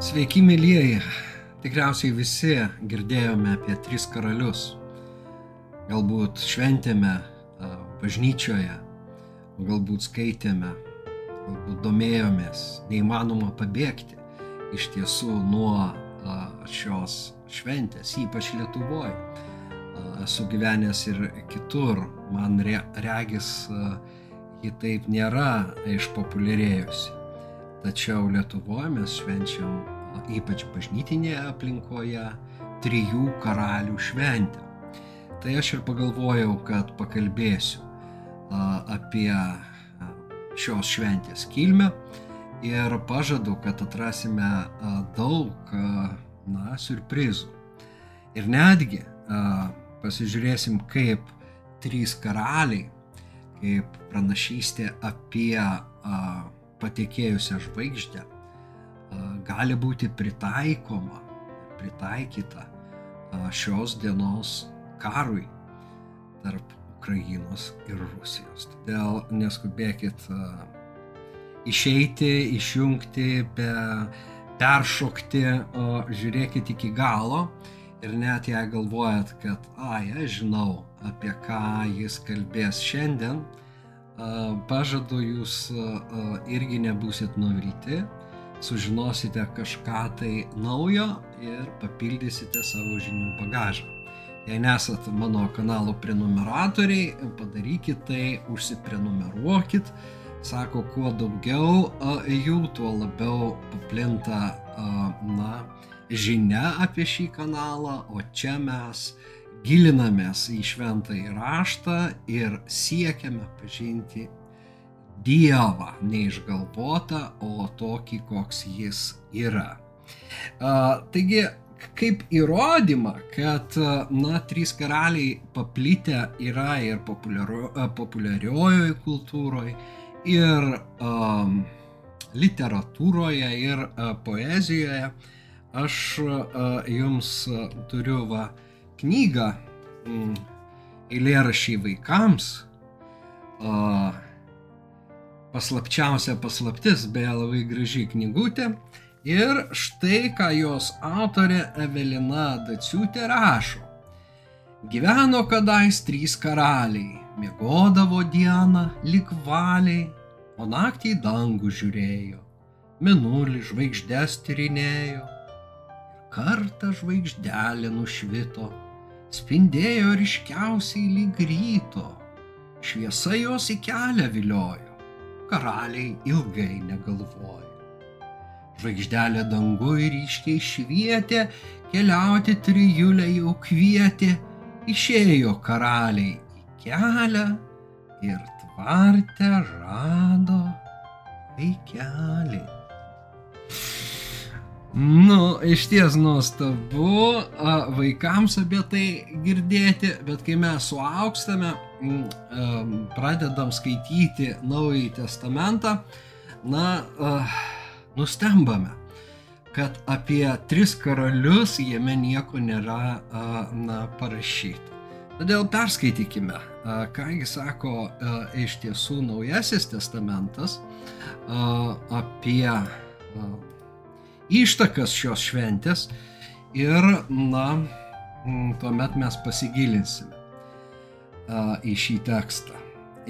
Sveiki, mėlyjeji. Tikriausiai visi girdėjome apie tris karalius. Galbūt šventėme bažnyčioje, galbūt skaitėme, galbūt domėjomės. Neįmanoma pabėgti iš tiesų nuo šios šventės, ypač Lietuvoje. Esu gyvenęs ir kitur, man regis, ji taip nėra išpopuliarėjusi. Tačiau Lietuvoje mes švenčiam, ypač bažnytinėje aplinkoje, trijų karalių šventę. Tai aš ir pagalvojau, kad pakalbėsiu apie šios šventės kilmę ir pažadu, kad atrasime daug na, surprizų. Ir netgi pasižiūrėsim, kaip trys karaliai, kaip pranašystė apie patekėjusią žvaigždę gali būti pritaikoma, pritaikyta šios dienos karui tarp Ukrainos ir Rusijos. Todėl neskubėkit išeiti, išjungti, pe, peršokti, žiūrėkit iki galo ir net jei galvojat, kad, ai, aš žinau, apie ką jis kalbės šiandien, pažadu jūs irgi nebūsit nuvilti, sužinosite kažką tai naujo ir papildysite savo žinių bagažą. Jei nesat mano kanalo prenumeratoriai, padarykit tai, užsiprenumeruokit. Sako, kuo daugiau jų, tuo labiau paplinta na, žinia apie šį kanalą, o čia mes gilinamės į šventąjį raštą ir siekiame pažinti Dievą, neišgalvotą, o tokį, koks jis yra. A, taigi, kaip įrodymą, kad, na, trys karaliai paplitę yra ir populiariojoje kultūroje, ir um, literatūroje, ir uh, poezijoje, aš uh, jums turiu va, uh, knygą mm, eilėrašiai vaikams. O, paslapčiausia paslaptis, beje labai graži knygutė. Ir štai ką jos autorė Evelina Daciutė rašo. Gyveno kadais trys karaliai, miegodavo dieną lik valiai, o naktį dangų žiūrėjo, minulį žvaigždės tyrinėjo. Kartą žvaigždelė nušvito, spindėjo ryškiausiai lyg ryto, šviesa jos į kelią viliojo, karaliai ilgai negalvojo. Žvaigždelė dangui ryškiai švietė, keliauti trijulę jau kvietė, išėjo karaliai į kelią ir tvarte rado vaikelį. Nu, iš ties nuostabu vaikams apie tai girdėti, bet kai mes suaukstame, pradedam skaityti Naująjį Testamentą, na, nustembame, kad apie tris karalius jame nieko nėra na, parašyta. Todėl perskaitykime, kągi sako iš tiesų Naujasis Testamentas apie ištakas šios šventės ir, na, tuomet mes pasigilinsime į šį tekstą.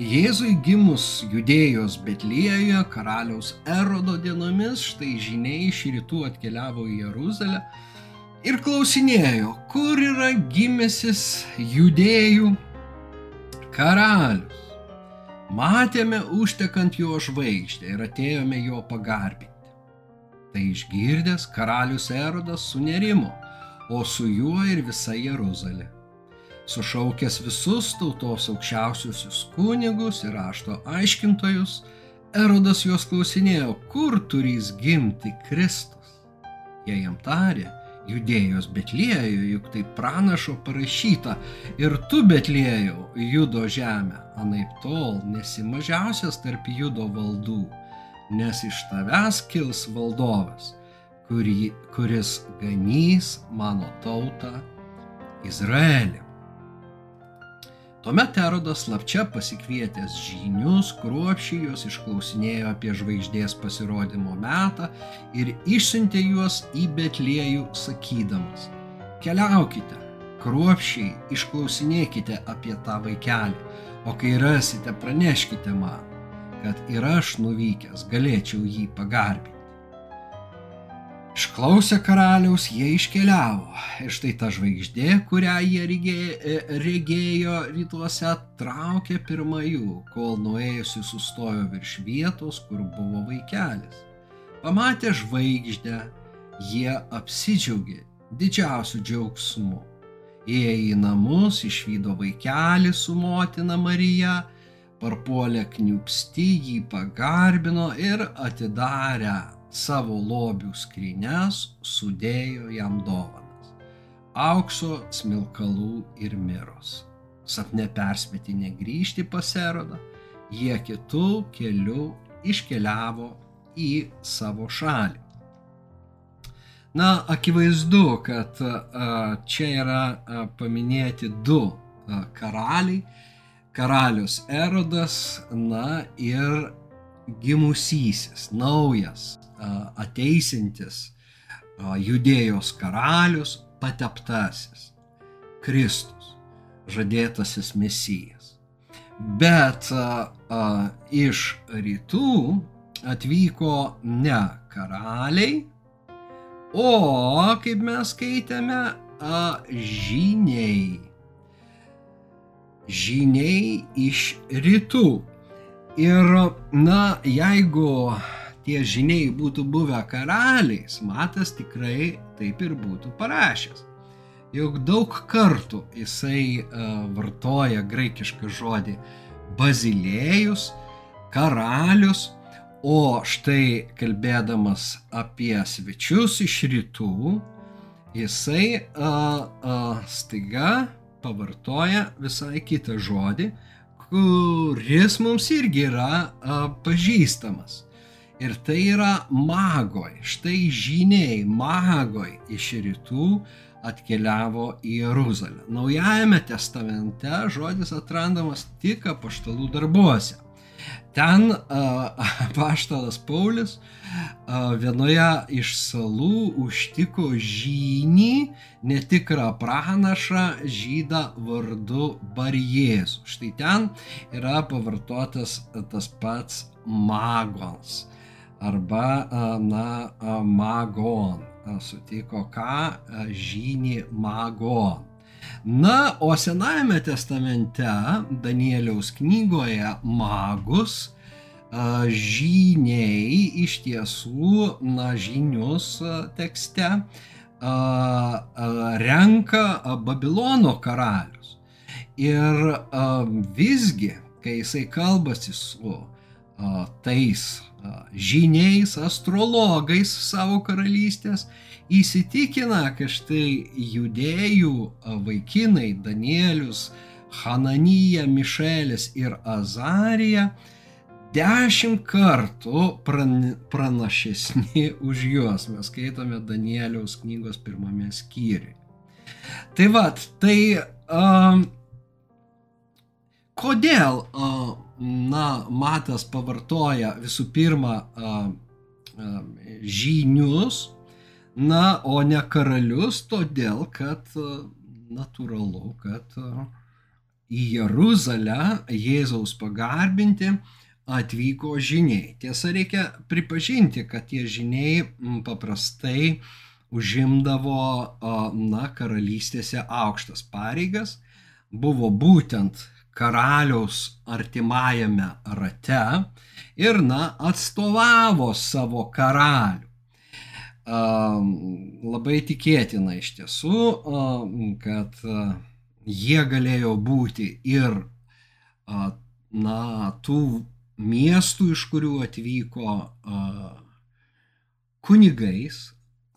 Jėzui gimus judėjos Betlėjoje karaliaus Erodo dienomis, štai žiniai iš rytų atkeliavo į Jeruzalę ir klausinėjo, kur yra gimęsis judėjų karalius. Matėme užtekant jo žvaigždę ir atėjome jo pagarbinti. Tai išgirdęs karalius Erodas sunerimo, o su juo ir visa Jeruzalė. Sušaukęs visus tautos aukščiausiusius kunigus ir rašto aiškintojus, Erodas juos klausinėjo, kur turys gimti Kristus. Jie jam tarė, judėjos Betlėjų, juk tai pranašo parašyta, ir tu Betlėjau, judo žemę, anaip tol nesi mažiausias tarp judo valdų nes iš tavęs kils valdovas, kurį, kuris ganys mano tautą Izraelį. Tuomet Erodas slapčia pasikvietęs žinius, kruopšiai juos išklausinėjo apie žvaigždės pasirodymo metą ir išsiuntė juos į Betliejų sakydamas, keliaukite, kruopšiai išklausinėkite apie tą vaikelį, o kai rasite, praneškite man, kad ir aš nuvykęs galėčiau jį pagarbinti. Išklausę karaliaus, jie iškeliavo. Ir štai ta žvaigždė, kurią jie regėjo, e, regėjo rytuose, traukė pirmą jų, kol nuėjusi sustojo virš vietos, kur buvo vaikelis. Pamatę žvaigždę, jie apsidžiaugė didžiausiu džiaugsmu. Įėję į namus, išvydo vaikelį su motina Marija, parpuolė kniupsti, jį pagarbino ir atidarę savo lobių skrynes sudėjo jam dovanas - aukso, smilkalų ir miros. Sapne perspėti negrįžti pas Erodą, jie kitų kelių iškeliavo į savo šalį. Na, akivaizdu, kad čia yra paminėti du karaliai. Karalius Erodas, na ir gimusysis, naujas ateisintis judėjos karalius, pateptasis, Kristus, žadėtasis mesijas. Bet a, a, iš rytų atvyko ne karaliai, o, kaip mes skaitėme, a, žiniai. Žiniai iš rytų. Ir, na, jeigu tie žiniai būtų buvę karaliais, Matas tikrai taip ir būtų parašęs. Juk daug kartų jisai uh, vartoja graikišką žodį bazilėjus, karalius, o štai kalbėdamas apie svečius iš rytų, jisai uh, uh, staiga pavartoja visai kitą žodį, kuris mums irgi yra uh, pažįstamas. Ir tai yra magoj, štai žiniai magoj iš rytų atkeliavo į Jeruzalę. Naujajame testamente žodis atrandamas tik apaštalų darbuose. Ten apaštalas Paulius vienoje iš salų užtiko žynį, netikrą pranašą žydą vardu Barjėzus. Štai ten yra pavartotas tas pats magons arba na magon. Sutiko ką žynį magon. Na, o Senajame testamente Danieliaus knygoje magus žyniai iš tiesų, na, žinius tekste renka Babilono karalius. Ir visgi, kai jisai kalbasi su tais žiniais, astrologais savo karalystės, įsitikina, kad štai judėjų vaikinai Danielius, Hananija, Mišelis ir Azarija dešimt kartų pran, pranašesni už juos. Mes skaitome Danieliaus knygos pirmame skyriui. Tai vad, tai um, kodėl uh, na, Matas pavartoja visų pirma žynius, na, o ne karalius, todėl kad natūralu, kad į Jeruzalę Jėzaus pagarbinti atvyko žiniai. Tiesa, reikia pripažinti, kad tie žiniai paprastai užimdavo, na, karalystėse aukštas pareigas, buvo būtent karaliaus artimajame rate ir, na, atstovavo savo karalių. Labai tikėtina iš tiesų, kad jie galėjo būti ir, na, tų miestų, iš kurių atvyko kunigais,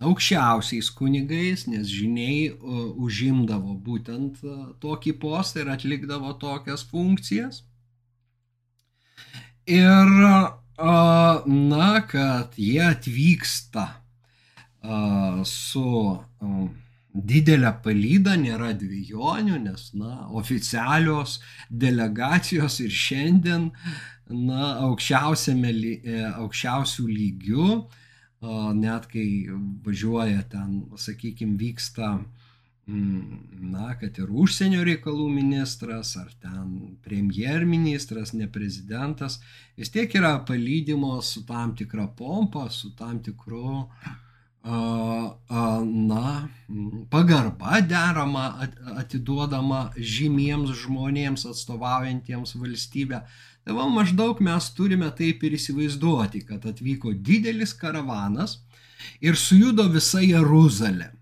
aukščiausiais kunigais, nes žiniai užimdavo būtent tokį postą ir atlikdavo tokias funkcijas. Ir, na, kad jie atvyksta su, didelę palydą, nėra dviejonių, nes, na, oficialios delegacijos ir šiandien, na, e, aukščiausių lygių, net kai važiuoja ten, sakykime, vyksta mm, na, kad ir užsienio reikalų ministras, ar ten premjerministras, ne prezidentas, vis tiek yra palydimos su tam tikra pompa, su tam tikru na, pagarba derama atiduodama žymiems žmonėms atstovaujantiems valstybę. Tai va maždaug mes turime taip ir įsivaizduoti, kad atvyko didelis karavanas ir sujudo visa Jeruzalė.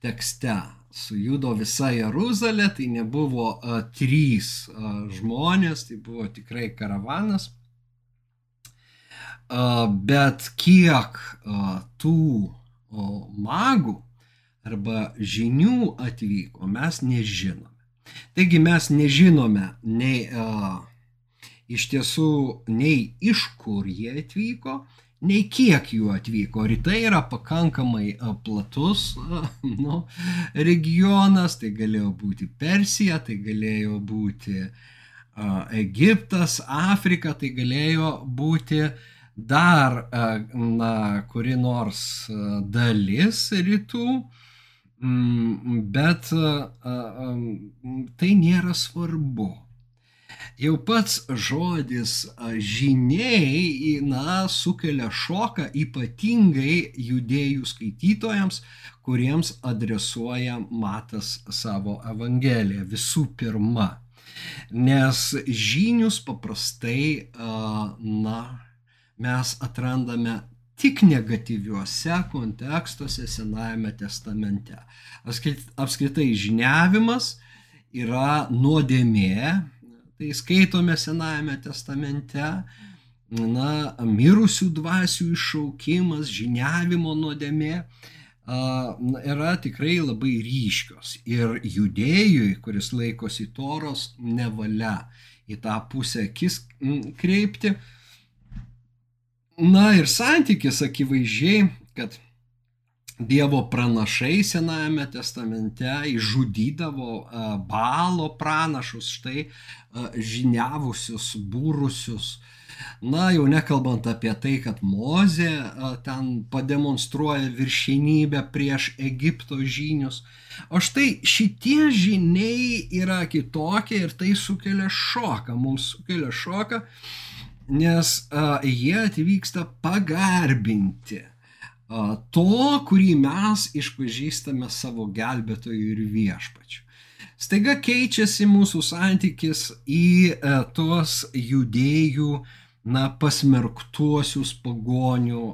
Tekste sujudo visa Jeruzalė, tai nebuvo a, trys a, žmonės, tai buvo tikrai karavanas bet kiek tų magų arba žinių atvyko, mes nežinome. Taigi mes nežinome nei uh, iš tiesų nei iš kur jie atvyko, nei kiek jų atvyko. Rytai yra pakankamai uh, platus nu, regionas, tai galėjo būti Persija, tai galėjo būti uh, Egiptas, Afrika, tai galėjo būti dar na, kuri nors dalis rytų, mm, bet tai nėra svarbu. Jau pats žodis žiniai, na, sukelia šoką ypatingai judėjų skaitytojams, kuriems adresuoja Matas savo Evangeliją visų pirma. Nes žinius paprastai, na, mes atrandame tik negatyviuose kontekstuose Senajame testamente. Apskritai žiniavimas yra nuodėmė, tai skaitome Senajame testamente, na, mirusių dvasių iššaukimas, žiniavimo nuodėmė yra tikrai labai ryškios. Ir judėjui, kuris laikosi toros, nevalia į tą pusę akis kreipti, Na ir santykis akivaizdžiai, kad Dievo pranašai Senajame testamente išžudydavo balo pranašus, štai žiniavusius, būrusius. Na, jau nekalbant apie tai, kad Mozė ten pademonstruoja viršinybę prieš Egipto žinius. O štai šitie žiniai yra kitokie ir tai sukelia šoką, mums sukelia šoką, nes jie atvyksta pagarbinti to, kurį mes išpažįstame savo gelbėtojų ir viešpačių. Staiga keičiasi mūsų santykis į a, tuos judėjų, na, pasmerktuosius pagonių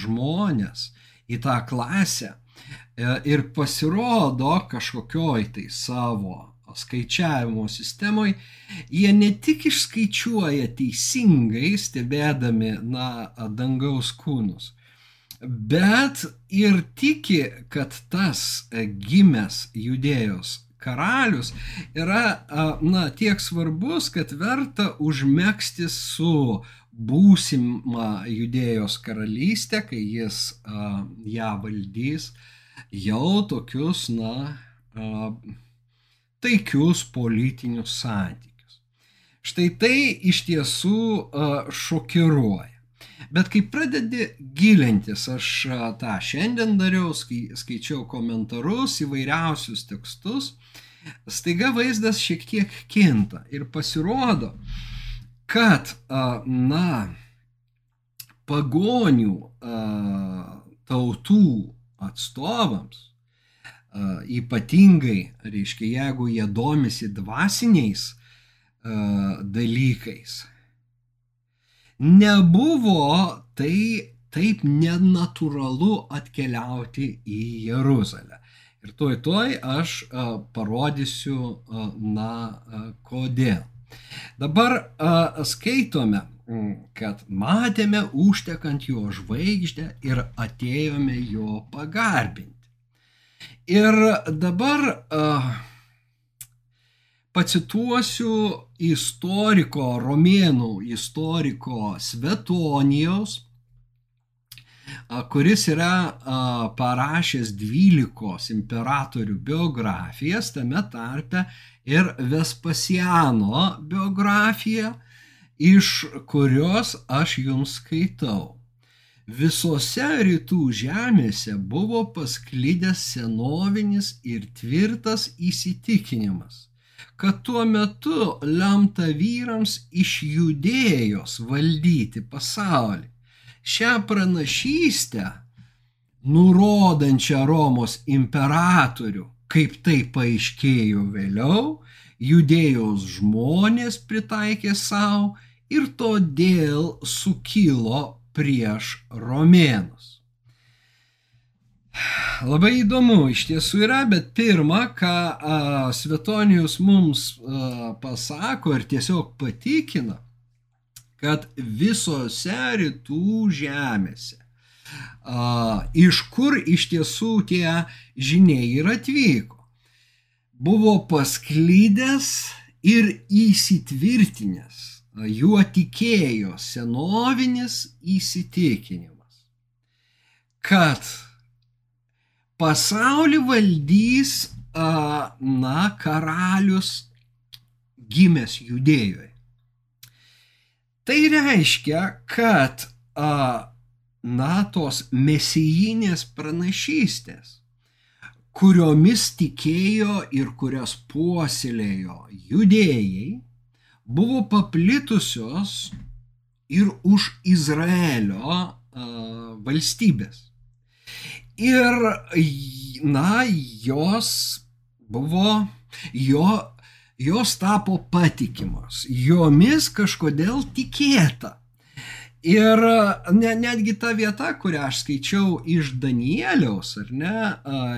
žmonės, į tą klasę. E, ir pasirodo kažkokioj tai savo skaičiavimo sistemoje, jie ne tik išskaičiuoja teisingai, stebėdami, na, dangaus kūnus, bet ir tiki, kad tas gimęs judėjos karalius yra, na, tiek svarbus, kad verta užmėgsti su būsimą judėjos karalystę, kai jis a, ją valdys, jau tokius, na, a, taikius politinius santykius. Štai tai iš tiesų šokiruoja. Bet kai pradedi gilintis, aš tą šiandien dariau, skaičiau komentarus, įvairiausius tekstus, staiga vaizdas šiek tiek kinta ir pasirodo, kad, na, pagonių tautų atstovams ypatingai, reiškia, jeigu jie domisi dvasiniais dalykais, nebuvo tai taip nenatūralu atkeliauti į Jeruzalę. Ir toj toj aš a, parodysiu, a, na, a, kodėl. Dabar a, skaitome, kad matėme užtekant jo žvaigždę ir atėjome jo pagarbinti. Ir dabar uh, pacituosiu istoriko, romėnų istoriko Svetonijos, kuris yra parašęs 12 imperatorių biografijas, tame tarpe ir Vespasiano biografiją, iš kurios aš jums skaitau. Visose rytų žemėse buvo pasklydęs senovinis ir tvirtas įsitikinimas, kad tuo metu lemta vyrams iš judėjos valdyti pasaulį. Šią pranašystę, nurodančią Romos imperatorių, kaip tai paaiškėjo vėliau, judėjos žmonės pritaikė savo ir todėl sukilo prieš romėnus. Labai įdomu iš tiesų yra, bet pirma, ką a, Svetonijus mums a, pasako ir tiesiog patikina, kad visose rytų žemėse, a, iš kur iš tiesų tie žiniai ir atvyko, buvo pasklydęs ir įsitvirtinęs juo tikėjo senovinis įsitikinimas, kad pasaulį valdys, na, karalius gimęs judėjoje. Tai reiškia, kad, na, tos mesijinės pranašystės, kuriomis tikėjo ir kurias puoselėjo judėjai, buvo paplitusios ir už Izraelio valstybės. Ir, na, jos buvo, jo, jos tapo patikimos, jomis kažkodėl tikėta. Ir ne, netgi ta vieta, kurią aš skaičiau iš Danieliaus, ar ne,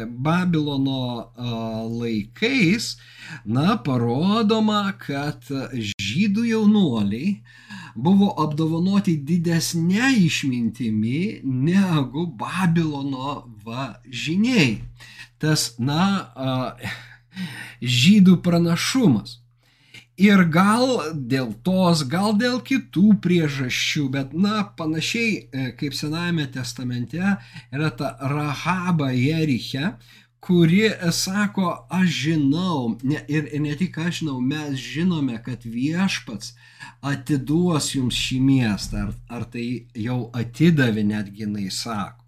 Babilono laikais, na, parodoma, kad žydų jaunuoliai buvo apdovanoti didesnė išmintimi negu Babilono va žiniai. Tas, na, žydų pranašumas. Ir gal dėl tos, gal dėl kitų priežasčių, bet, na, panašiai e, kaip Senajame testamente yra ta Rahaba Jeriche, kuri sako, aš žinau, ne, ir, ir ne tik aš žinau, mes žinome, kad viešpats atiduos jums šį miestą, ar, ar tai jau atidavė netgi jinai sako.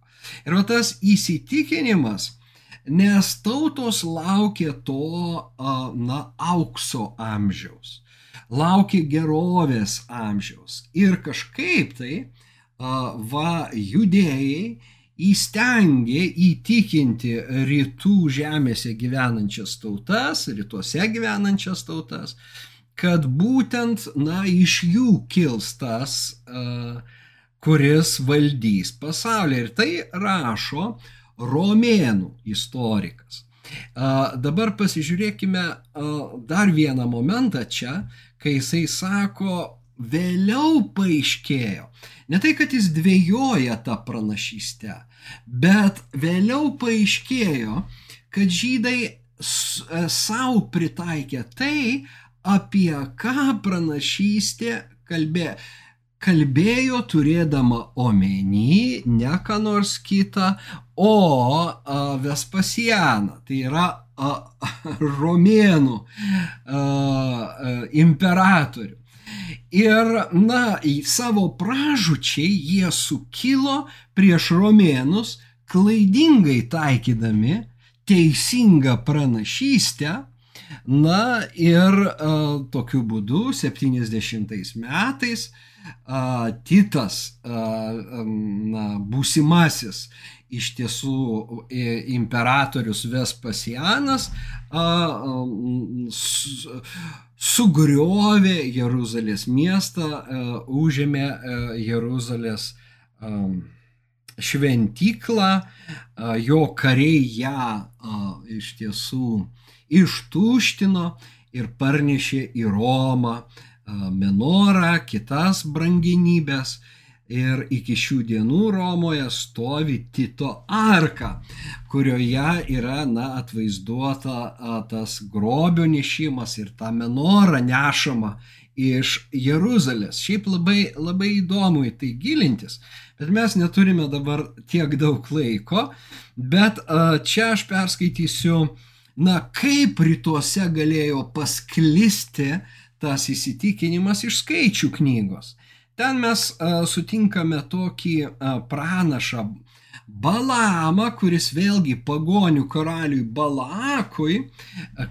Ir va tas įsitikinimas, nes tautos laukia to, na, aukso amžiaus, laukia gerovės amžiaus. Ir kažkaip tai, va, judėjai įstengė įtikinti rytų žemėse gyvenančias tautas, rytuose gyvenančias tautas, kad būtent, na, iš jų kils tas, kuris valdys pasaulį. Ir tai rašo romėnų istorikas. Dabar pasižiūrėkime dar vieną momentą čia, kai jisai sako, vėliau paaiškėjo. Ne tai, kad jis dvėjoja tą pranašystę, bet vėliau paaiškėjo, kad žydai e, savo pritaikė tai, apie ką pranašystė kalbėjo kalbėjo turėdama omeny ne ką nors kitą, o a, Vespasianą, tai yra a, romėnų a, a, imperatorių. Ir, na, į savo pražučiai jie sukilo prieš romėnus, klaidingai taikydami teisingą pranašystę, na ir a, tokiu būdu 70 metais Titas, na, būsimasis iš tiesų imperatorius Vespasianas sugriovė Jeruzalės miestą, užėmė Jeruzalės šventyklą, jo kariai ją iš tiesų ištuštino ir parnešė į Romą menorą, kitas branginybės. Ir iki šių dienų Romoje stovi Tito arka, kurioje yra na, atvaizduota a, tas grobio nešimas ir ta menora nešama iš Jeruzalės. Šiaip labai, labai įdomu į tai gilintis, bet mes neturime dabar tiek daug laiko, bet čia aš perskaitysiu, na, kaip rytuose galėjo pasklisti tas įsitikinimas iš skaičių knygos. Ten mes sutinkame tokį pranašą Balamą, kuris vėlgi pagonių karaliui Balakui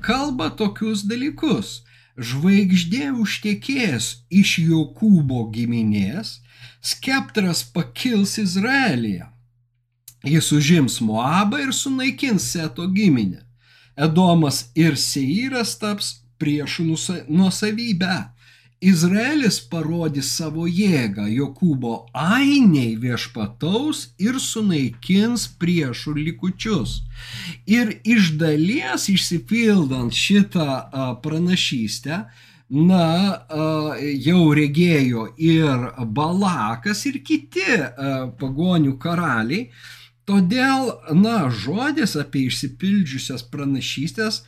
kalba tokius dalykus. Žvaigždė užtekės iš Jokūbo giminės, skeptras pakils Izraelyje. Jis užims Moabą ir sunaikins Seto giminę. Edomas ir Seiras taps priešų nuosavybę. Izraelis parodys savo jėgą, Jokūbo ainiai viešpataus ir sunaikins priešų likučius. Ir iš dalies išsipildant šitą pranašystę, na, jau regėjo ir Balakas, ir kiti pagonių karaliai. Todėl, na, žodis apie išsipildžiusias pranašystės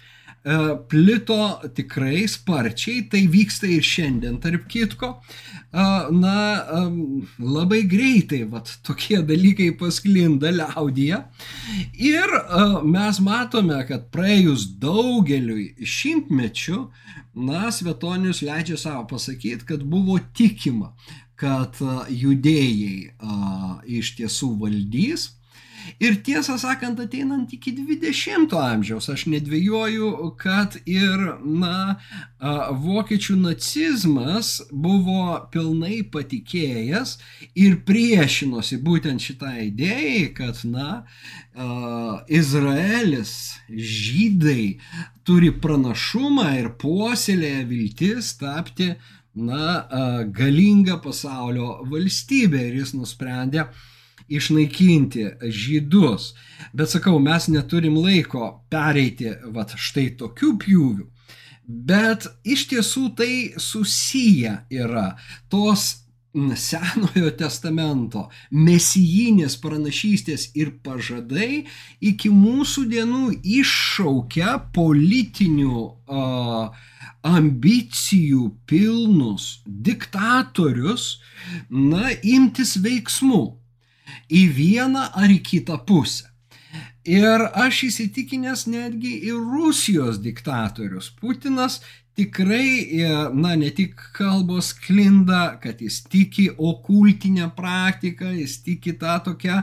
plito tikrai sparčiai, tai vyksta ir šiandien, tarp kitko. E, na, labai greitai, vat, tokie dalykai pasklinda liaudyje. Ir e, mes matome, kad praėjus daugeliui šimtmečių, na, Svetonius leidžia savo pasakyti, kad buvo tikima, kad judėjai iš tiesų valdys Ir tiesą sakant, ateinant iki 20-ojo amžiaus, aš nedvėjoju, kad ir, na, vokiečių nacizmas buvo pilnai patikėjęs ir priešinosi būtent šitai idėjai, kad, na, Izraelis, žydai turi pranašumą ir puoselėje viltis tapti, na, galinga pasaulio valstybė. Ir jis nusprendė išnaikinti žydus. Bet sakau, mes neturim laiko pereiti vat štai tokių pjūvių. Bet iš tiesų tai susiję yra tos Senojo testamento mesijinės pranašystės ir pažadai iki mūsų dienų iššaukia politinių uh, ambicijų pilnus diktatorius, na, imtis veiksmų į vieną ar į kitą pusę. Ir aš įsitikinęs netgi ir Rusijos diktatorius Putinas tikrai, e, na, ne tik kalbos klinda, kad jis tiki okultinę praktiką, jis tiki tą tokią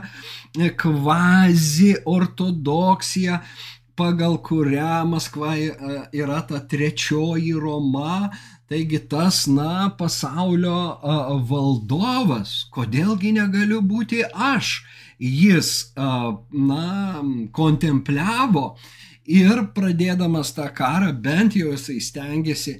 e, kvazi ortodoksiją, pagal kurią Maskva e, yra ta trečioji Roma, Taigi tas, na, pasaulio a, valdovas, kodėlgi negaliu būti aš, jis, a, na, kontempliavo ir pradėdamas tą karą, bent jau jisai stengiasi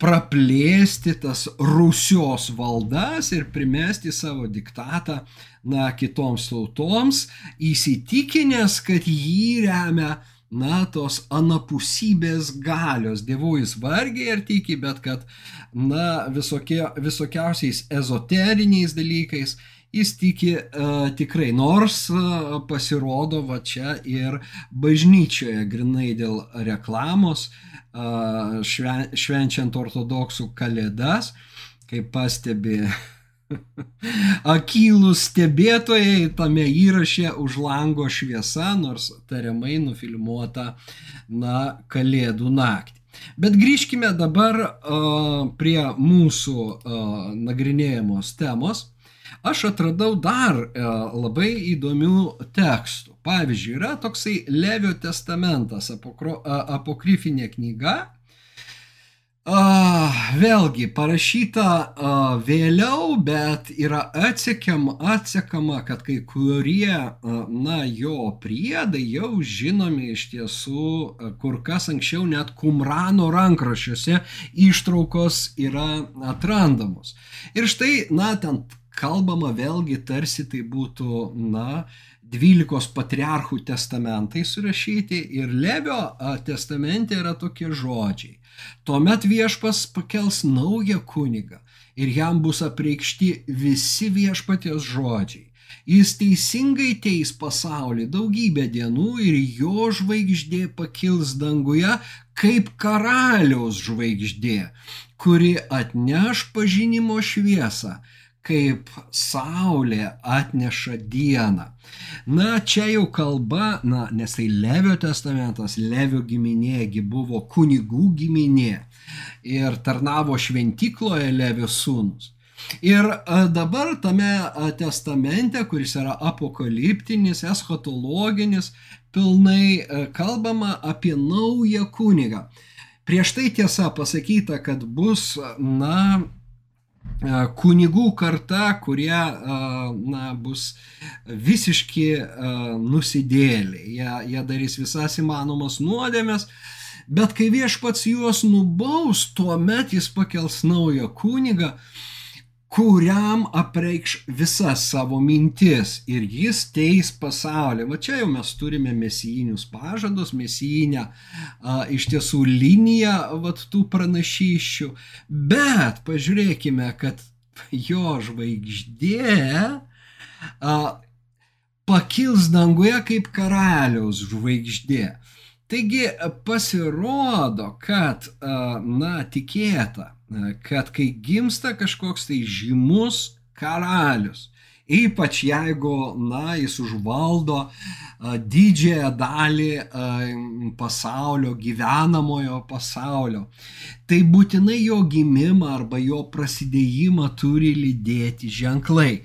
praplėsti tas Rusijos valdas ir primesti savo diktatą, na, kitoms tautoms, įsitikinęs, kad jį remia na, tos anapusybės galios. Dievu jis vargiai ir tiki, bet kad, na, visokie, visokiausiais ezoteriniais dalykais jis tiki uh, tikrai, nors uh, pasirodo va čia ir bažnyčioje grinai dėl reklamos, uh, šven, švenčiant ortodoksų kalėdas, kaip pastebi Akylus stebėtojai tame įraše už lango šviesa, nors tariamai nufilmuota, na, kalėdų naktį. Bet grįžkime dabar uh, prie mūsų uh, nagrinėjamos temos. Aš atradau dar uh, labai įdomių tekstų. Pavyzdžiui, yra toksai Levio testamentas, apokro, uh, apokrifinė knyga, Uh, vėlgi parašyta uh, vėliau, bet yra atsekama, atsekama, kad kai kurie, uh, na, jo priedai jau žinomi iš tiesų uh, kur kas anksčiau net Kumrano rankraščiuose ištraukos yra atrandamos. Ir štai, na, ten kalbama vėlgi tarsi tai būtų, na, dvylikos patriarchų testamentai surašyti ir Levio testamente yra tokie žodžiai. Tuomet viešpas pakels naują kunigą ir jam bus apreikšti visi viešpaties žodžiai. Jis teisingai teis pasaulį daugybę dienų ir jo žvaigždė pakils danguje kaip karaliaus žvaigždė, kuri atneš pažinimo šviesą kaip saulė atneša dieną. Na, čia jau kalba, na, nes tai Levio testamentas, Levio giminėgi buvo kunigų giminė ir tarnavo šventykloje Levio sūnus. Ir dabar tame testamente, kuris yra apokaliptinis, eschatologinis, pilnai kalbama apie naują kunigą. Prieš tai tiesa pasakyta, kad bus, na, kunigų karta, kurie na, bus visiški nusidėliai. Jie, jie darys visas įmanomas nuodėmės, bet kai viešpats juos nubaus, tuomet jis pakels naują kunigą, kuriam apreikš visas savo mintis ir jis teis pasaulį. Va čia jau mes turime mesijinius pažadus, mesijinę a, iš tiesų liniją vat, tų pranašyščių, bet pažiūrėkime, kad jo žvaigždė a, pakils danguje kaip karaliaus žvaigždė. Taigi pasirodo, kad, na, tikėta, kad kai gimsta kažkoks tai žymus karalius, ypač jeigu, na, jis užvaldo didžiąją dalį pasaulio, gyvenamojo pasaulio, tai būtinai jo gimimą arba jo prasidėjimą turi lydėti ženklai.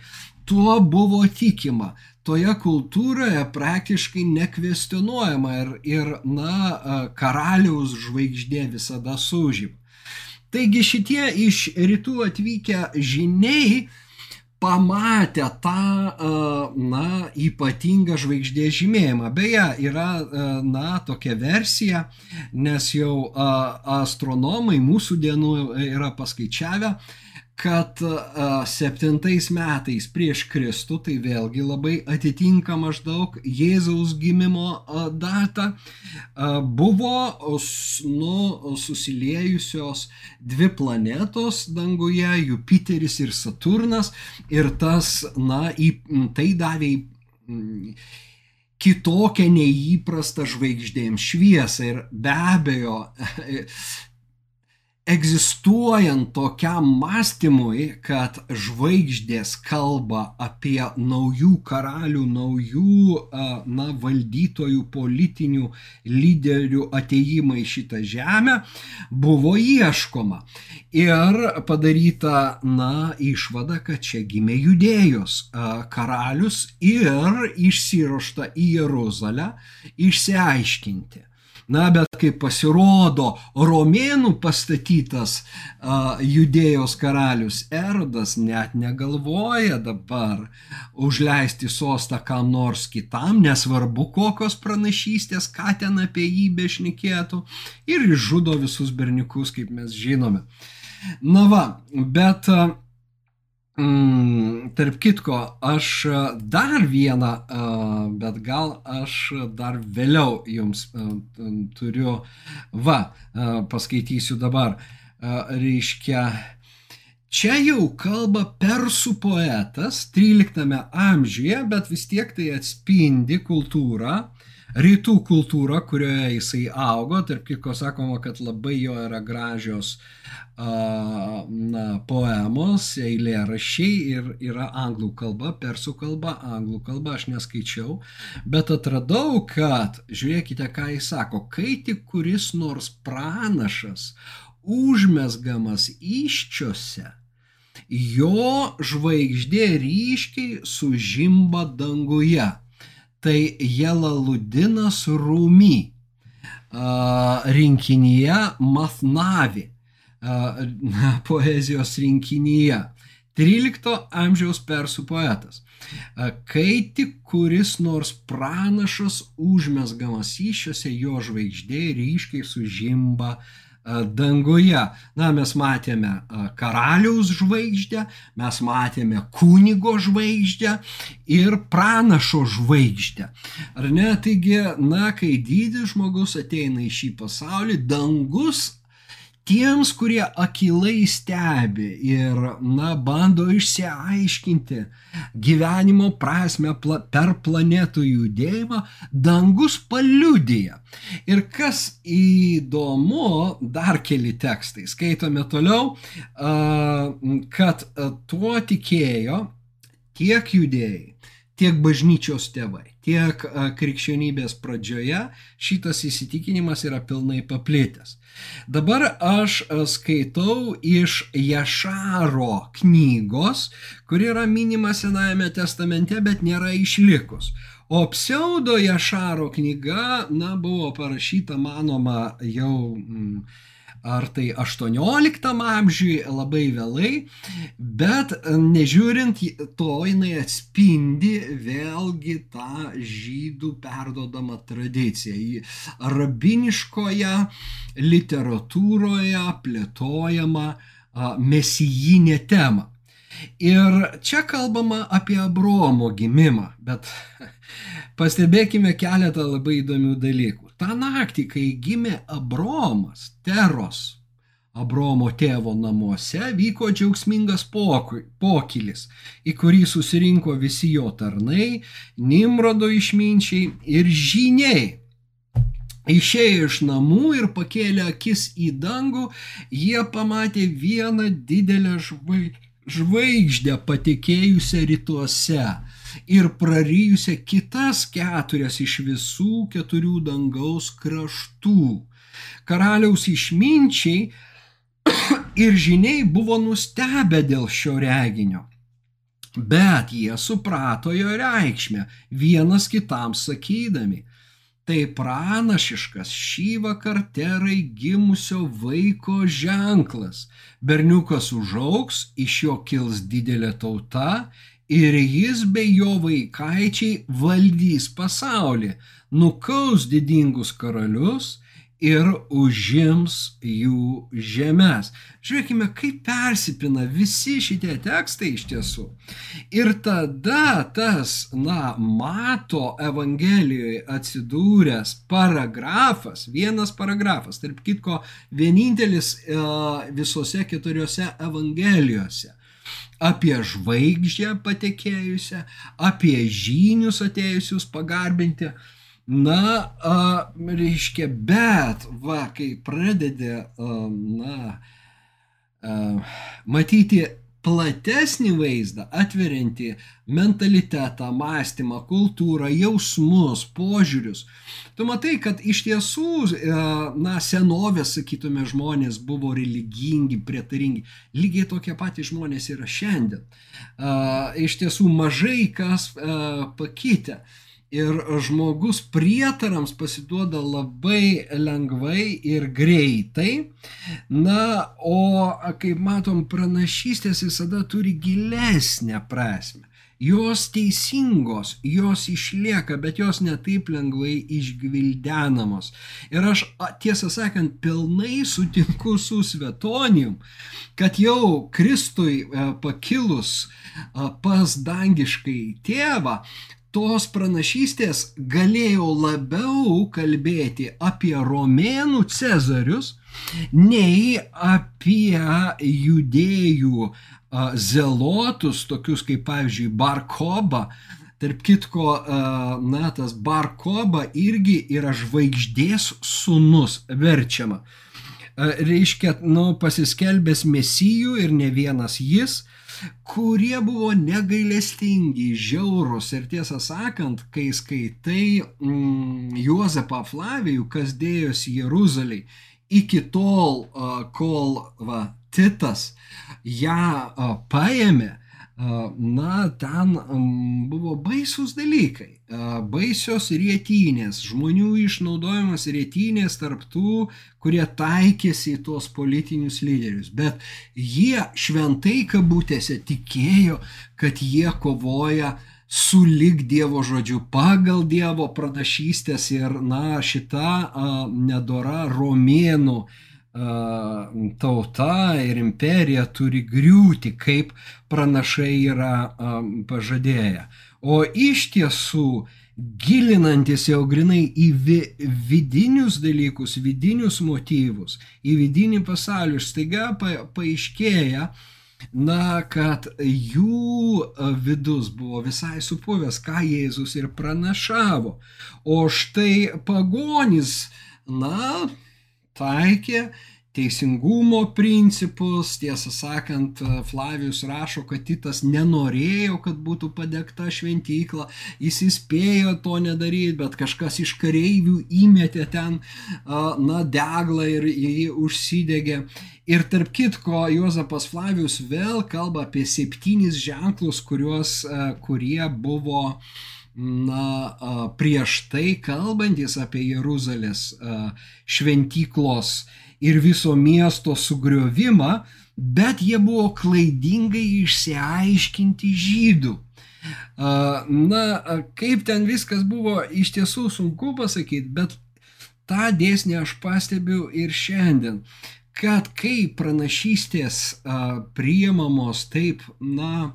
Tuo buvo tikima toje kultūroje praktiškai nekvestionuojama ir, ir na, karaliaus žvaigždė visada sužyma. Taigi šitie iš rytų atvykę žiniai pamatę tą, na, ypatingą žvaigždės žymėjimą. Beje, yra, na, tokia versija, nes jau astronomai mūsų dienų yra paskaičiavę, kad septintais metais prieš Kristų, tai vėlgi labai atitinka maždaug Jėzaus gimimo datą, buvo nu, susiliejusios dvi planetos danguje, Jupiteris ir Saturnas, ir tas, na, į, tai davė kitokią neįprastą žvaigždėms šviesą. Ir be abejo egzistuojant tokiam mąstymui, kad žvaigždės kalba apie naujų karalių, naujų na, valdytojų, politinių lyderių ateimą į šitą žemę, buvo ieškoma. Ir padaryta, na, išvada, kad čia gimė judėjos karalius ir išsirošta į Jeruzalę išsiaiškinti Na, bet kai pasirodo romėnų pastatytas a, judėjos karalius Erodas net negalvoja dabar užleisti sostą kam nors kitam, nesvarbu kokios pranašystės, ką ten apie jį bešnekėtų, ir išžudo visus berniukus, kaip mes žinome. Na va, bet a, Mm, tarp kitko, aš dar vieną, bet gal aš dar vėliau jums turiu, va, paskaitysiu dabar, reiškia, čia jau kalba persų poetas 13 amžiuje, bet vis tiek tai atspindi kultūrą, rytų kultūrą, kurioje jisai augo, tarp kitko sakoma, kad labai jo yra gražios na, poemos, eilėraščiai ir yra anglų kalba, persų kalba, anglų kalba aš neskaičiau, bet atradau, kad, žiūrėkite, ką jis sako, kai tik kuris nors pranašas užmesgamas iščiose, jo žvaigždė ryškiai sužimba danguje tai Jelaludinas Rūmy rinkinyje Matnavi poezijos rinkinyje. 13 amžiaus persų poetas. Kai tik kuris nors pranašas užmesgamas įšiose, jo žvaigždė ryškiai sužimba uh, danguje. Na, mes matėme karaliaus žvaigždę, mes matėme kunigo žvaigždę ir pranašo žvaigždę. Ar ne? Taigi, na, kai dydis žmogus ateina į šį pasaulį, dangus tiems, kurie akilai stebi ir, na, bando išsiaiškinti gyvenimo prasme pla per planetų judėjimą, dangus paliudyja. Ir kas įdomu, dar keli tekstai, skaitome toliau, kad tuo tikėjo tiek judėjai, tiek bažnyčios tėvai, tiek krikščionybės pradžioje šitas įsitikinimas yra pilnai paplitęs. Dabar aš skaitau iš Jašaro knygos, kuri yra minima Senajame testamente, bet nėra išlikus. O pseudo Jašaro knyga, na, buvo parašyta, manoma, jau mm, ar tai 18 amžiui labai vėlai, bet nežiūrint to, jinai atspindi vėlgi tą žydų perdodamą tradiciją. Rabiniškoje literatūroje plėtojama mesijinė tema. Ir čia kalbama apie Abromo gimimą, bet pastebėkime keletą labai įdomių dalykų. Ta naktį, kai gimė Abromas, Teros, Abromo tėvo namuose, vyko džiaugsmingas pokylis, į kurį susirinko visi jo tarnai, Nimrodo išminčiai ir žiniai. Išėję iš namų ir pakėlę akis į dangų, jie pamatė vieną didelę žvaigždę patekėjusią rytuose ir praryjusią kitas keturias iš visų keturių dangaus kraštų. Karaliaus išminčiai ir žiniai buvo nustebę dėl šio reginio. Bet jie suprato jo reikšmę, vienas kitam sakydami, tai pranašiškas šį vakar terai gimusio vaiko ženklas. Berniukas užauks, iš jo kils didelė tauta ir jis bei jo vaikaičiai valdys pasaulį, nukaus didingus karalius ir užims jų žemės. Žiūrėkime, kaip persipina visi šitie tekstai iš tiesų. Ir tada tas, na, mato Evangelijoje atsidūręs paragrafas, vienas paragrafas, tarp kitko, vienintelis e, visose keturiose Evangelijose apie žvaigždę patekėjusią, apie žynius atėjusius pagarbinti. Na, a, reiškia, bet, va, kai pradedi, a, na, a, matyti platesnį vaizdą, atveriantį mentalitetą, mąstymą, kultūrą, jausmus, požiūrius. Tu matai, kad iš tiesų, e, na, senovės, sakytume, žmonės buvo religingi, prietaringi. Lygiai tokie patys žmonės yra šiandien. E, iš tiesų mažai kas e, pakitė ir žmogus prietarams pasiduoda labai lengvai ir greitai. Na, o kaip matom, pranašystės visada turi gilesnę prasme. Jos teisingos, jos išlieka, bet jos netaip lengvai išgvildenamos. Ir aš, tiesą sakant, pilnai sutinku su Svetonijum, kad jau Kristui e, pakilus pas dangiškai tėvą, tos pranašystės galėjo labiau kalbėti apie romėnų cezarius, nei apie judėjų zelotus, tokius kaip pavyzdžiui Barkoba. Tarp kitko, na, tas Barkoba irgi yra žvaigždės sunus verčiama. Reiškia, nu, pasiskelbęs mesijų ir ne vienas jis, kurie buvo negailestingi, žiaurus ir tiesą sakant, kai skaitai mm, Juozapą Flavijų, kas dėjosi Jeruzaliai, iki tol, kol va, Titas ją paėmė, na, ten buvo baisus dalykai, baisios rėtynės, žmonių išnaudojimas rėtynės tarptų, kurie taikėsi į tuos politinius lyderius. Bet jie šventai kabutėse tikėjo, kad jie kovoja su lik Dievo žodžiu, pagal Dievo pranašystės ir, na, šita nedora romėnų tauta ir imperija turi griūti, kaip pranašai yra pažadėję. O iš tiesų gilinantis jau grinai į vi, vidinius dalykus, vidinius motyvus, į vidinį pasaulį, staiga pa, paaiškėja, na, kad jų vidus buvo visai supuvęs, ką Jėzus ir pranašavo. O štai pagonis, na, taikė teisingumo principus. Tiesą sakant, Flavijus rašo, kad Titas nenorėjo, kad būtų padegta šventykla, jis įspėjo to nedaryti, bet kažkas iš kareivių įmetė ten, na, deglą ir jį užsidegė. Ir tarp kitko, Juozapas Flavijus vėl kalba apie septynis ženklus, kuriuos, kurie buvo na, prieš tai kalbantis apie Jeruzalės šventyklos ir viso miesto sugriovimą, bet jie buvo klaidingai išsiaiškinti žydų. Na, kaip ten viskas buvo, iš tiesų sunku pasakyti, bet tą dėsnį aš pastebiu ir šiandien, kad kai pranašystės priemamos taip, na,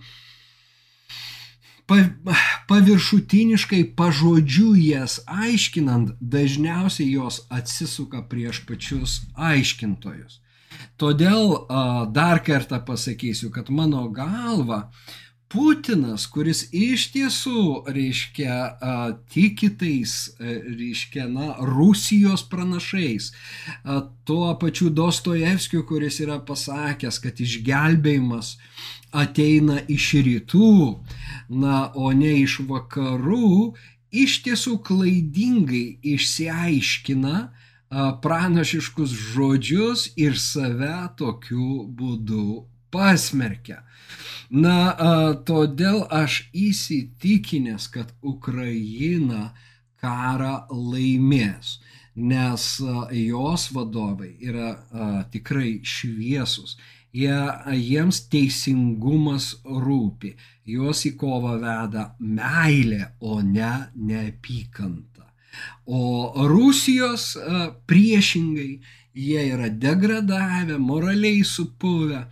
paviršutiniškai pažodžiu jas aiškinant, dažniausiai jos atsisuka prieš pačius aiškintojus. Todėl dar kartą pasakysiu, kad mano galva Putinas, kuris iš tiesų, reiškia, tiki tais, reiškia, na, Rusijos pranašais, tuo pačiu Dostojevskiu, kuris yra pasakęs, kad išgelbėjimas ateina iš rytų, na, o ne iš vakarų, iš tiesų klaidingai išsiaiškina pranašiškus žodžius ir save tokiu būdu pasmerkia. Na, todėl aš įsitikinęs, kad Ukraina karą laimės, nes jos vadovai yra tikrai šviesus jie, jiems teisingumas rūpi, juos į kovą veda meilė, o ne neapykanta. O Rusijos priešingai jie yra degradavę, moraliai supuvę,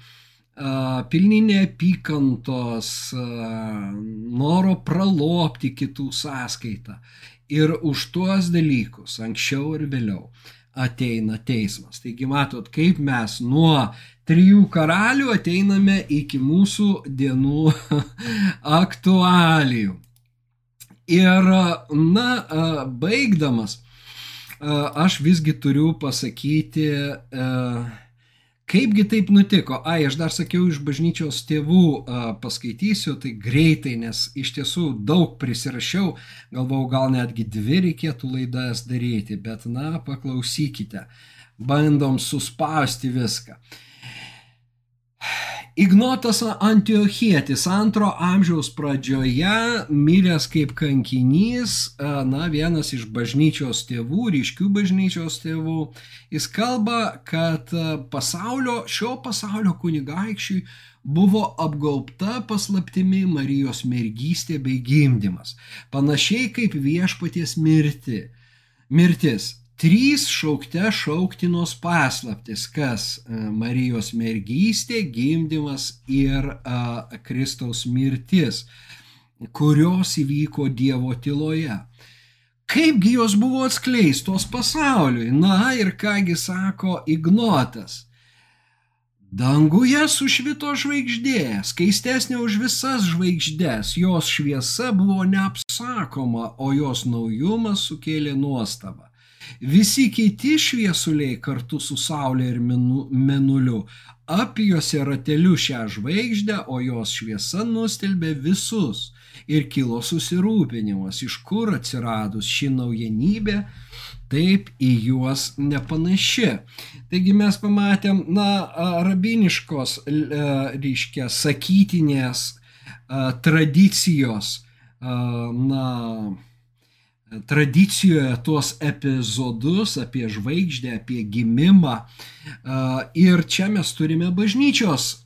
pilni neapykantos, noro pralopti kitų sąskaitą. Ir už tuos dalykus anksčiau ir vėliau ateina teismas. Taigi matot, kaip mes nuo trijų karalių ateiname iki mūsų dienų aktualijų. Ir, na, baigdamas, aš visgi turiu pasakyti, Kaipgi taip nutiko? Ai, aš dar sakiau iš bažnyčios tėvų a, paskaitysiu, tai greitai, nes iš tiesų daug prisirašiau, galvau, gal netgi dvi reikėtų laidas daryti, bet na, paklausykite, bandom suspausti viską. Ignotas Antiochietis antro amžiaus pradžioje miręs kaip kankinys, na, vienas iš bažnyčios tėvų, ryškių bažnyčios tėvų, jis kalba, kad pasaulio, šio pasaulio kunigaikščiui buvo apgaubta paslaptimi Marijos mergystė bei gimdymas, panašiai kaip viešpaties mirti. Mirtis Trys šaukte šauktinos paslaptis, kas e, Marijos mergystė, gimdymas ir a, Kristaus mirtis, kurios įvyko Dievo tyloje. Kaipgi jos buvo atskleistos pasauliui? Na ir kągi sako Ignotas. Danguje sušvito žvaigždė, skaistesnė už visas žvaigždės, jos šviesa buvo neapsakoma, o jos naujumas sukėlė nuostabą. Visi kiti šviesuliai kartu su Saulė ir Menuliu apjuose rateliu šią žvaigždę, o jos šviesa nustelbė visus. Ir kilo susirūpinimas, iš kur atsiradus ši naujienybė, taip į juos nepanaši. Taigi mes pamatėm, na, rabiniškos, reiškia, sakytinės tradicijos, na, tradicijoje tuos epizodus apie žvaigždę, apie gimimą. Ir čia mes turime bažnyčios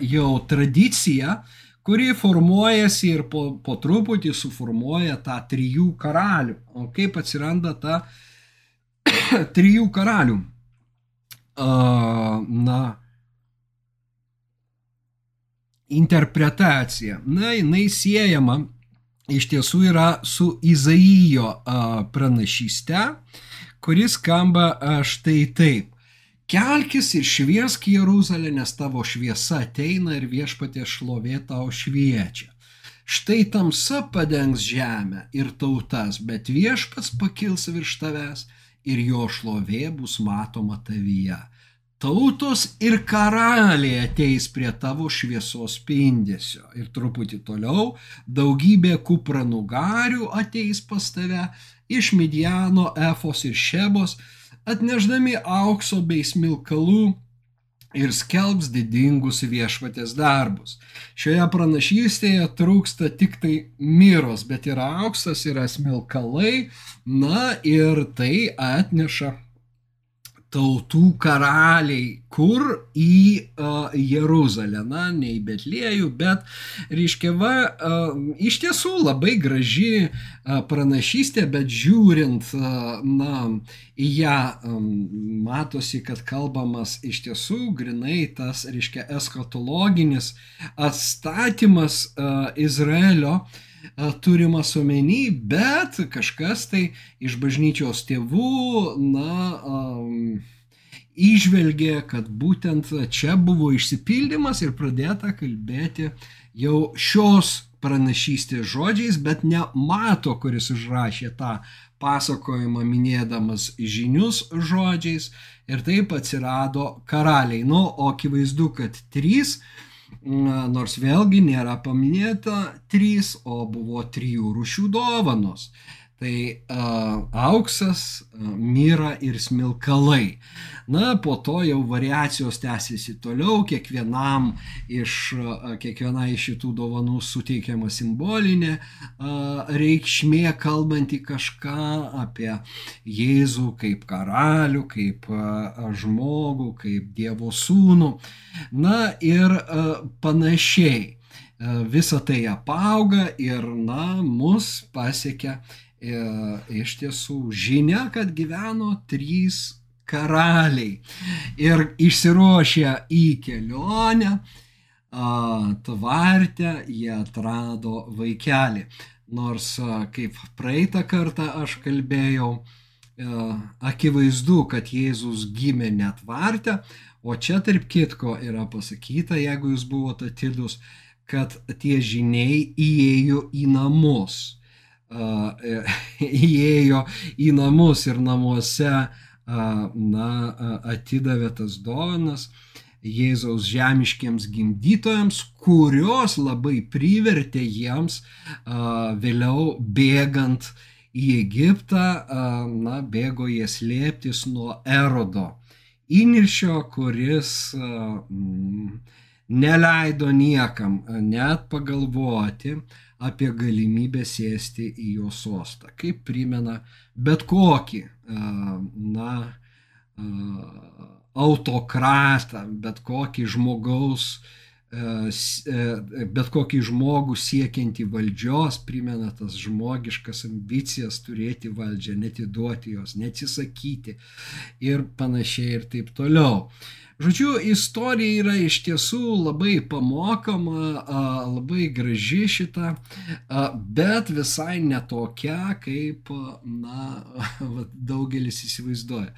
jau tradiciją, kuri formuojasi ir po, po truputį suformuoja tą trijų karalių. O kaip atsiranda ta trijų karalių? Na, interpretacija. Na, jinai siejama iš tiesų yra su Izaijo pranašyste, kuris skamba štai taip. Kelkis ir šviesk Jeruzalę, nes tavo šviesa ateina ir viešpatė šlovė tau šviečia. Štai tamsa padengs žemę ir tautas, bet viešpats pakils virš tavęs ir jo šlovė bus matoma tavyje. Tautos ir karaliai ateis prie tavo šviesos spindesio. Ir truputį toliau daugybė kupranugarių ateis pas tave iš Midjano, Efos ir Šebos, atneždami aukso bei smilkalų ir skelbs didingus viešpatės darbus. Šioje pranašystėje trūksta tik tai miros, bet yra auksas, yra smilkalai, na ir tai atneša tautų karaliai, kur į uh, Jeruzalę, na, ne į Betliejų, bet, reiškia, va, uh, iš tiesų labai graži uh, pranašystė, bet žiūrint, uh, na, į ją um, matosi, kad kalbamas iš tiesų grinai tas, reiškia, eskatologinis atstatymas uh, Izraelio uh, turimas omeny, bet kažkas tai iš bažnyčios tėvų, na, um, išvelgė, kad būtent čia buvo išsipildymas ir pradėta kalbėti jau šios pranašystės žodžiais, bet nemato, kuris užrašė tą pasakojimą minėdamas žinius žodžiais ir taip atsirado karaliai. Nu, o akivaizdu, kad trys nors vėlgi nėra paminėta trys, o buvo trijų rušių dovanos. Tai uh, auksas, uh, myra ir smilkalai. Na, po to jau variacijos tęsiasi toliau, kiekvienam iš, uh, kiekviena iš šitų dovanų suteikiama simbolinė uh, reikšmė, kalbanti kažką apie Jėzų kaip karalių, kaip uh, žmogų, kaip Dievo sūnų. Na ir uh, panašiai. Uh, visa tai apauga ir, na, mus pasiekia E, iš tiesų žinia, kad gyveno trys karaliai ir išsiruošę į kelionę, tvartę jie atrado vaikelį. Nors kaip praeitą kartą aš kalbėjau, e, akivaizdu, kad Jėzus gimė netvarte, o čia tarp kitko yra pasakyta, jeigu jūs buvote atidus, kad tie žiniai įėjo į namus E, įėjo į namus ir namuose na, atidavė tas dovanas Jėzaus žemiškiams gimdytojams, kurios labai privertė jiems vėliau bėgant į Egiptą, na, bėgo jie slėptis nuo Erodo įniršio, kuris neleido niekam net pagalvoti, apie galimybę sėsti į jo sostą, kaip primena bet kokį, na, autokratą, bet kokį žmogaus, bet kokį žmogų siekiantį valdžios, primena tas žmogiškas ambicijas turėti valdžią, netiduoti jos, neatsisakyti ir panašiai ir taip toliau. Žodžiu, istorija yra iš tiesų labai pamokama, labai graži šita, bet visai netokia, kaip na, daugelis įsivaizduoja.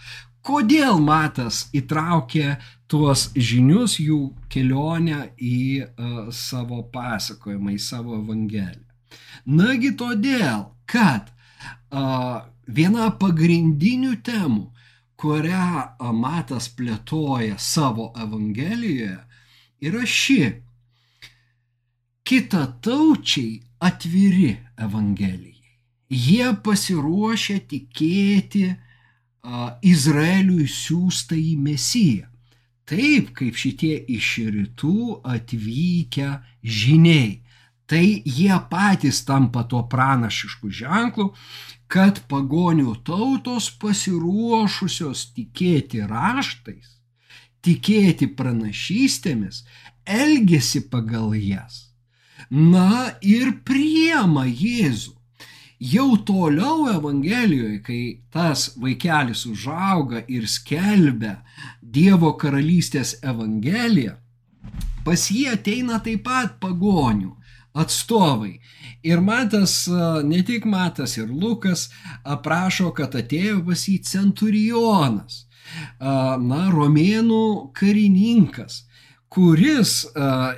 Kodėl Matas įtraukė tuos žinius jų kelionę į savo pasakojimą, į savo evangeliją? Nagi todėl, kad viena pagrindinių temų kurią Matas plėtoja savo Evangelijoje, yra ši. Kita taučiai atviri Evangelijai. Jie pasiruošia tikėti a, Izraeliui siūstą į Mesiją. Taip kaip šitie iš rytų atvykę žiniai. Tai jie patys tampa tuo pranašišku ženklu, kad pagonių tautos pasiruošusios tikėti raštais, tikėti pranašystėmis, elgesi pagal jas. Na ir priema Jėzų. Jau toliau Evangelijoje, kai tas vaikelis užauga ir skelbia Dievo karalystės Evangeliją, pas jį ateina taip pat pagonių atstovai. Ir Matas, ne tik Matas, ir Lukas aprašo, kad atėjo pas jį centurionas, na, romėnų karininkas, kuris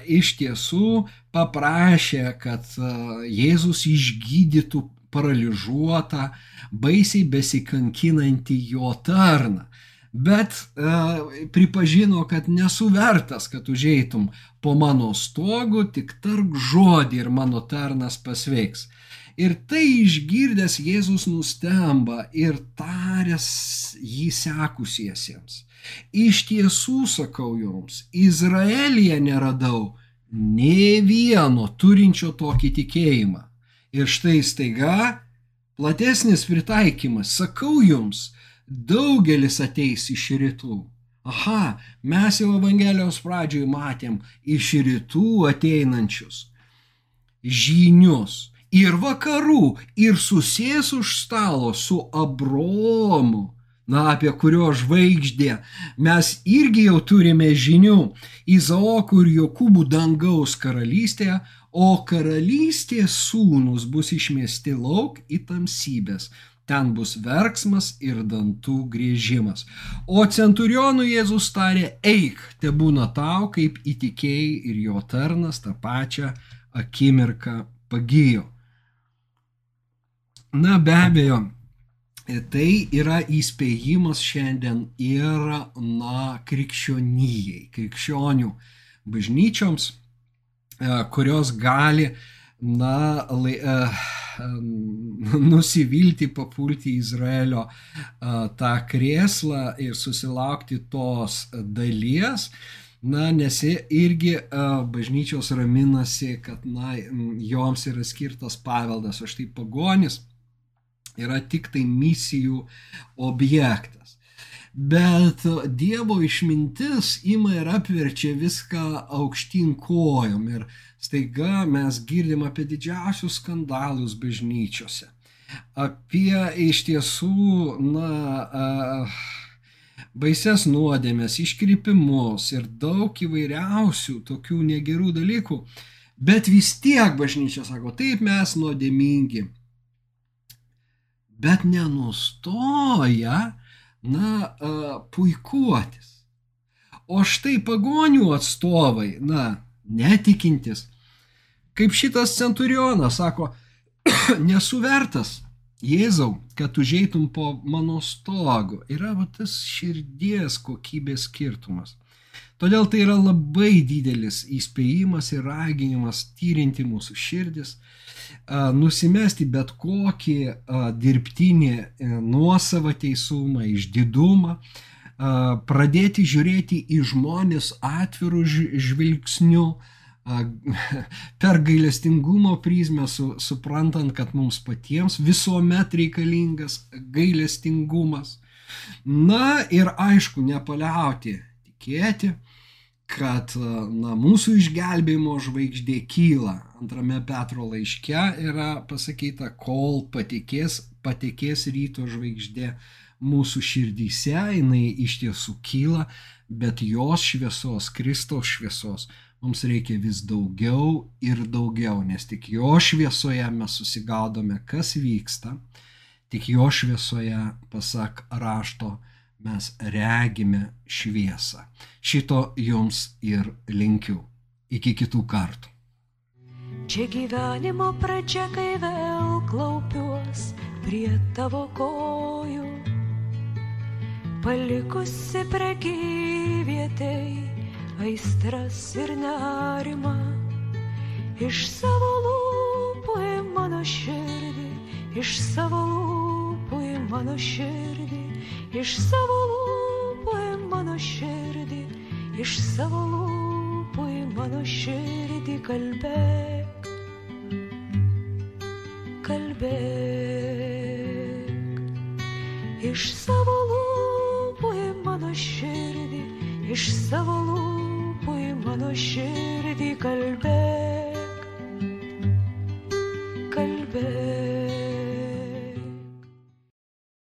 iš tiesų paprašė, kad Jėzus išgydytų paralyžiuotą, baisiai besikankinantį jo tarną bet e, pripažino, kad nesu vertas, kad užeitum po mano stogu, tik tark žodį ir mano tarnas pasveiks. Ir tai išgirdęs Jėzus nustemba ir taręs jį sekusiesiems. Iš tiesų sakau jums, Izraelyje neradau ne vieno turinčio tokį tikėjimą. Ir štai staiga platesnis pritaikymas, sakau jums, daugelis ateis iš rytų. Aha, mes jau Evangelijos pradžioje matėm iš rytų ateinančius žynius ir vakarų ir susės už stalo su Abromu, na, apie kurio žvaigždė. Mes irgi jau turime žinių, Izaokų ir Jokūbų dangaus karalystėje, o karalystės sūnus bus išmesti lauk į tamsybės ten bus verksmas ir dantų griežimas. O centurionų Jėzus tarė, eik, te būna tau, kaip įtikėjai ir jo tarnas tą pačią akimirką pagijo. Na be abejo, tai yra įspėjimas šiandien ir, na, krikščionijai, krikščionių bažnyčioms, kurios gali, na, lai, uh, nusivilti, papulti į Izraelio tą krėslą ir susilaukti tos dalies. Na, nes irgi bažnyčios raminasi, kad na, joms yra skirtas paveldas, o štai pagonis yra tik tai misijų objektas. Bet Dievo išmintis ima ir apverčia viską aukštyn kojom ir staiga mes girdim apie didžiausius skandalus bažnyčiose, apie iš tiesų, na, baises nuodėmės, iškrypimus ir daug įvairiausių tokių negerų dalykų, bet vis tiek bažnyčia sako, taip mes nuodėmingi, bet nenustoja, na, puikuotis. O štai pagonių atstovai, na, netikintis, Kaip šitas centurionas sako, nesu vertas, Jėzau, kad užeitum po mano stogu. Yra va, tas širdies kokybės skirtumas. Todėl tai yra labai didelis įspėjimas ir raginimas tyrinti mūsų širdis, nusimesti bet kokį dirbtinį e, nuosavą teisumą, išdidumą, pradėti žiūrėti į žmonės atvirų žvilgsnių, per gailestingumo prizmę, su, suprantant, kad mums patiems visuomet reikalingas gailestingumas. Na ir aišku, nepaliauti tikėti, kad na, mūsų išgelbėjimo žvaigždė kyla. Antrame Petro laiške yra pasakyta, kol patikės, patikės ryto žvaigždė mūsų širdyse, jinai iš tiesų kyla, bet jos šviesos, Kristaus šviesos mums reikia vis daugiau ir daugiau, nes tik jo šviesoje mes susigaudome, kas vyksta, tik jo šviesoje, pasak rašto, mes regime šviesą. Šito jums ir linkiu. Iki kitų kartų. Čia gyvenimo pradžia, kai vėl klaupiuos prie tavo kojų, palikusi prekyvietei aistras ir nerimą, iš savo lūpų į mano širdį, iš savo lūpų į mano širdį, iš savo lūpų į mano širdį, iš savo lūpų į mano širdį kalbėk, kalbėk, iš savo lūpų į mano širdį, iš savo lūpų mano širdį kalbėk, kalbėk.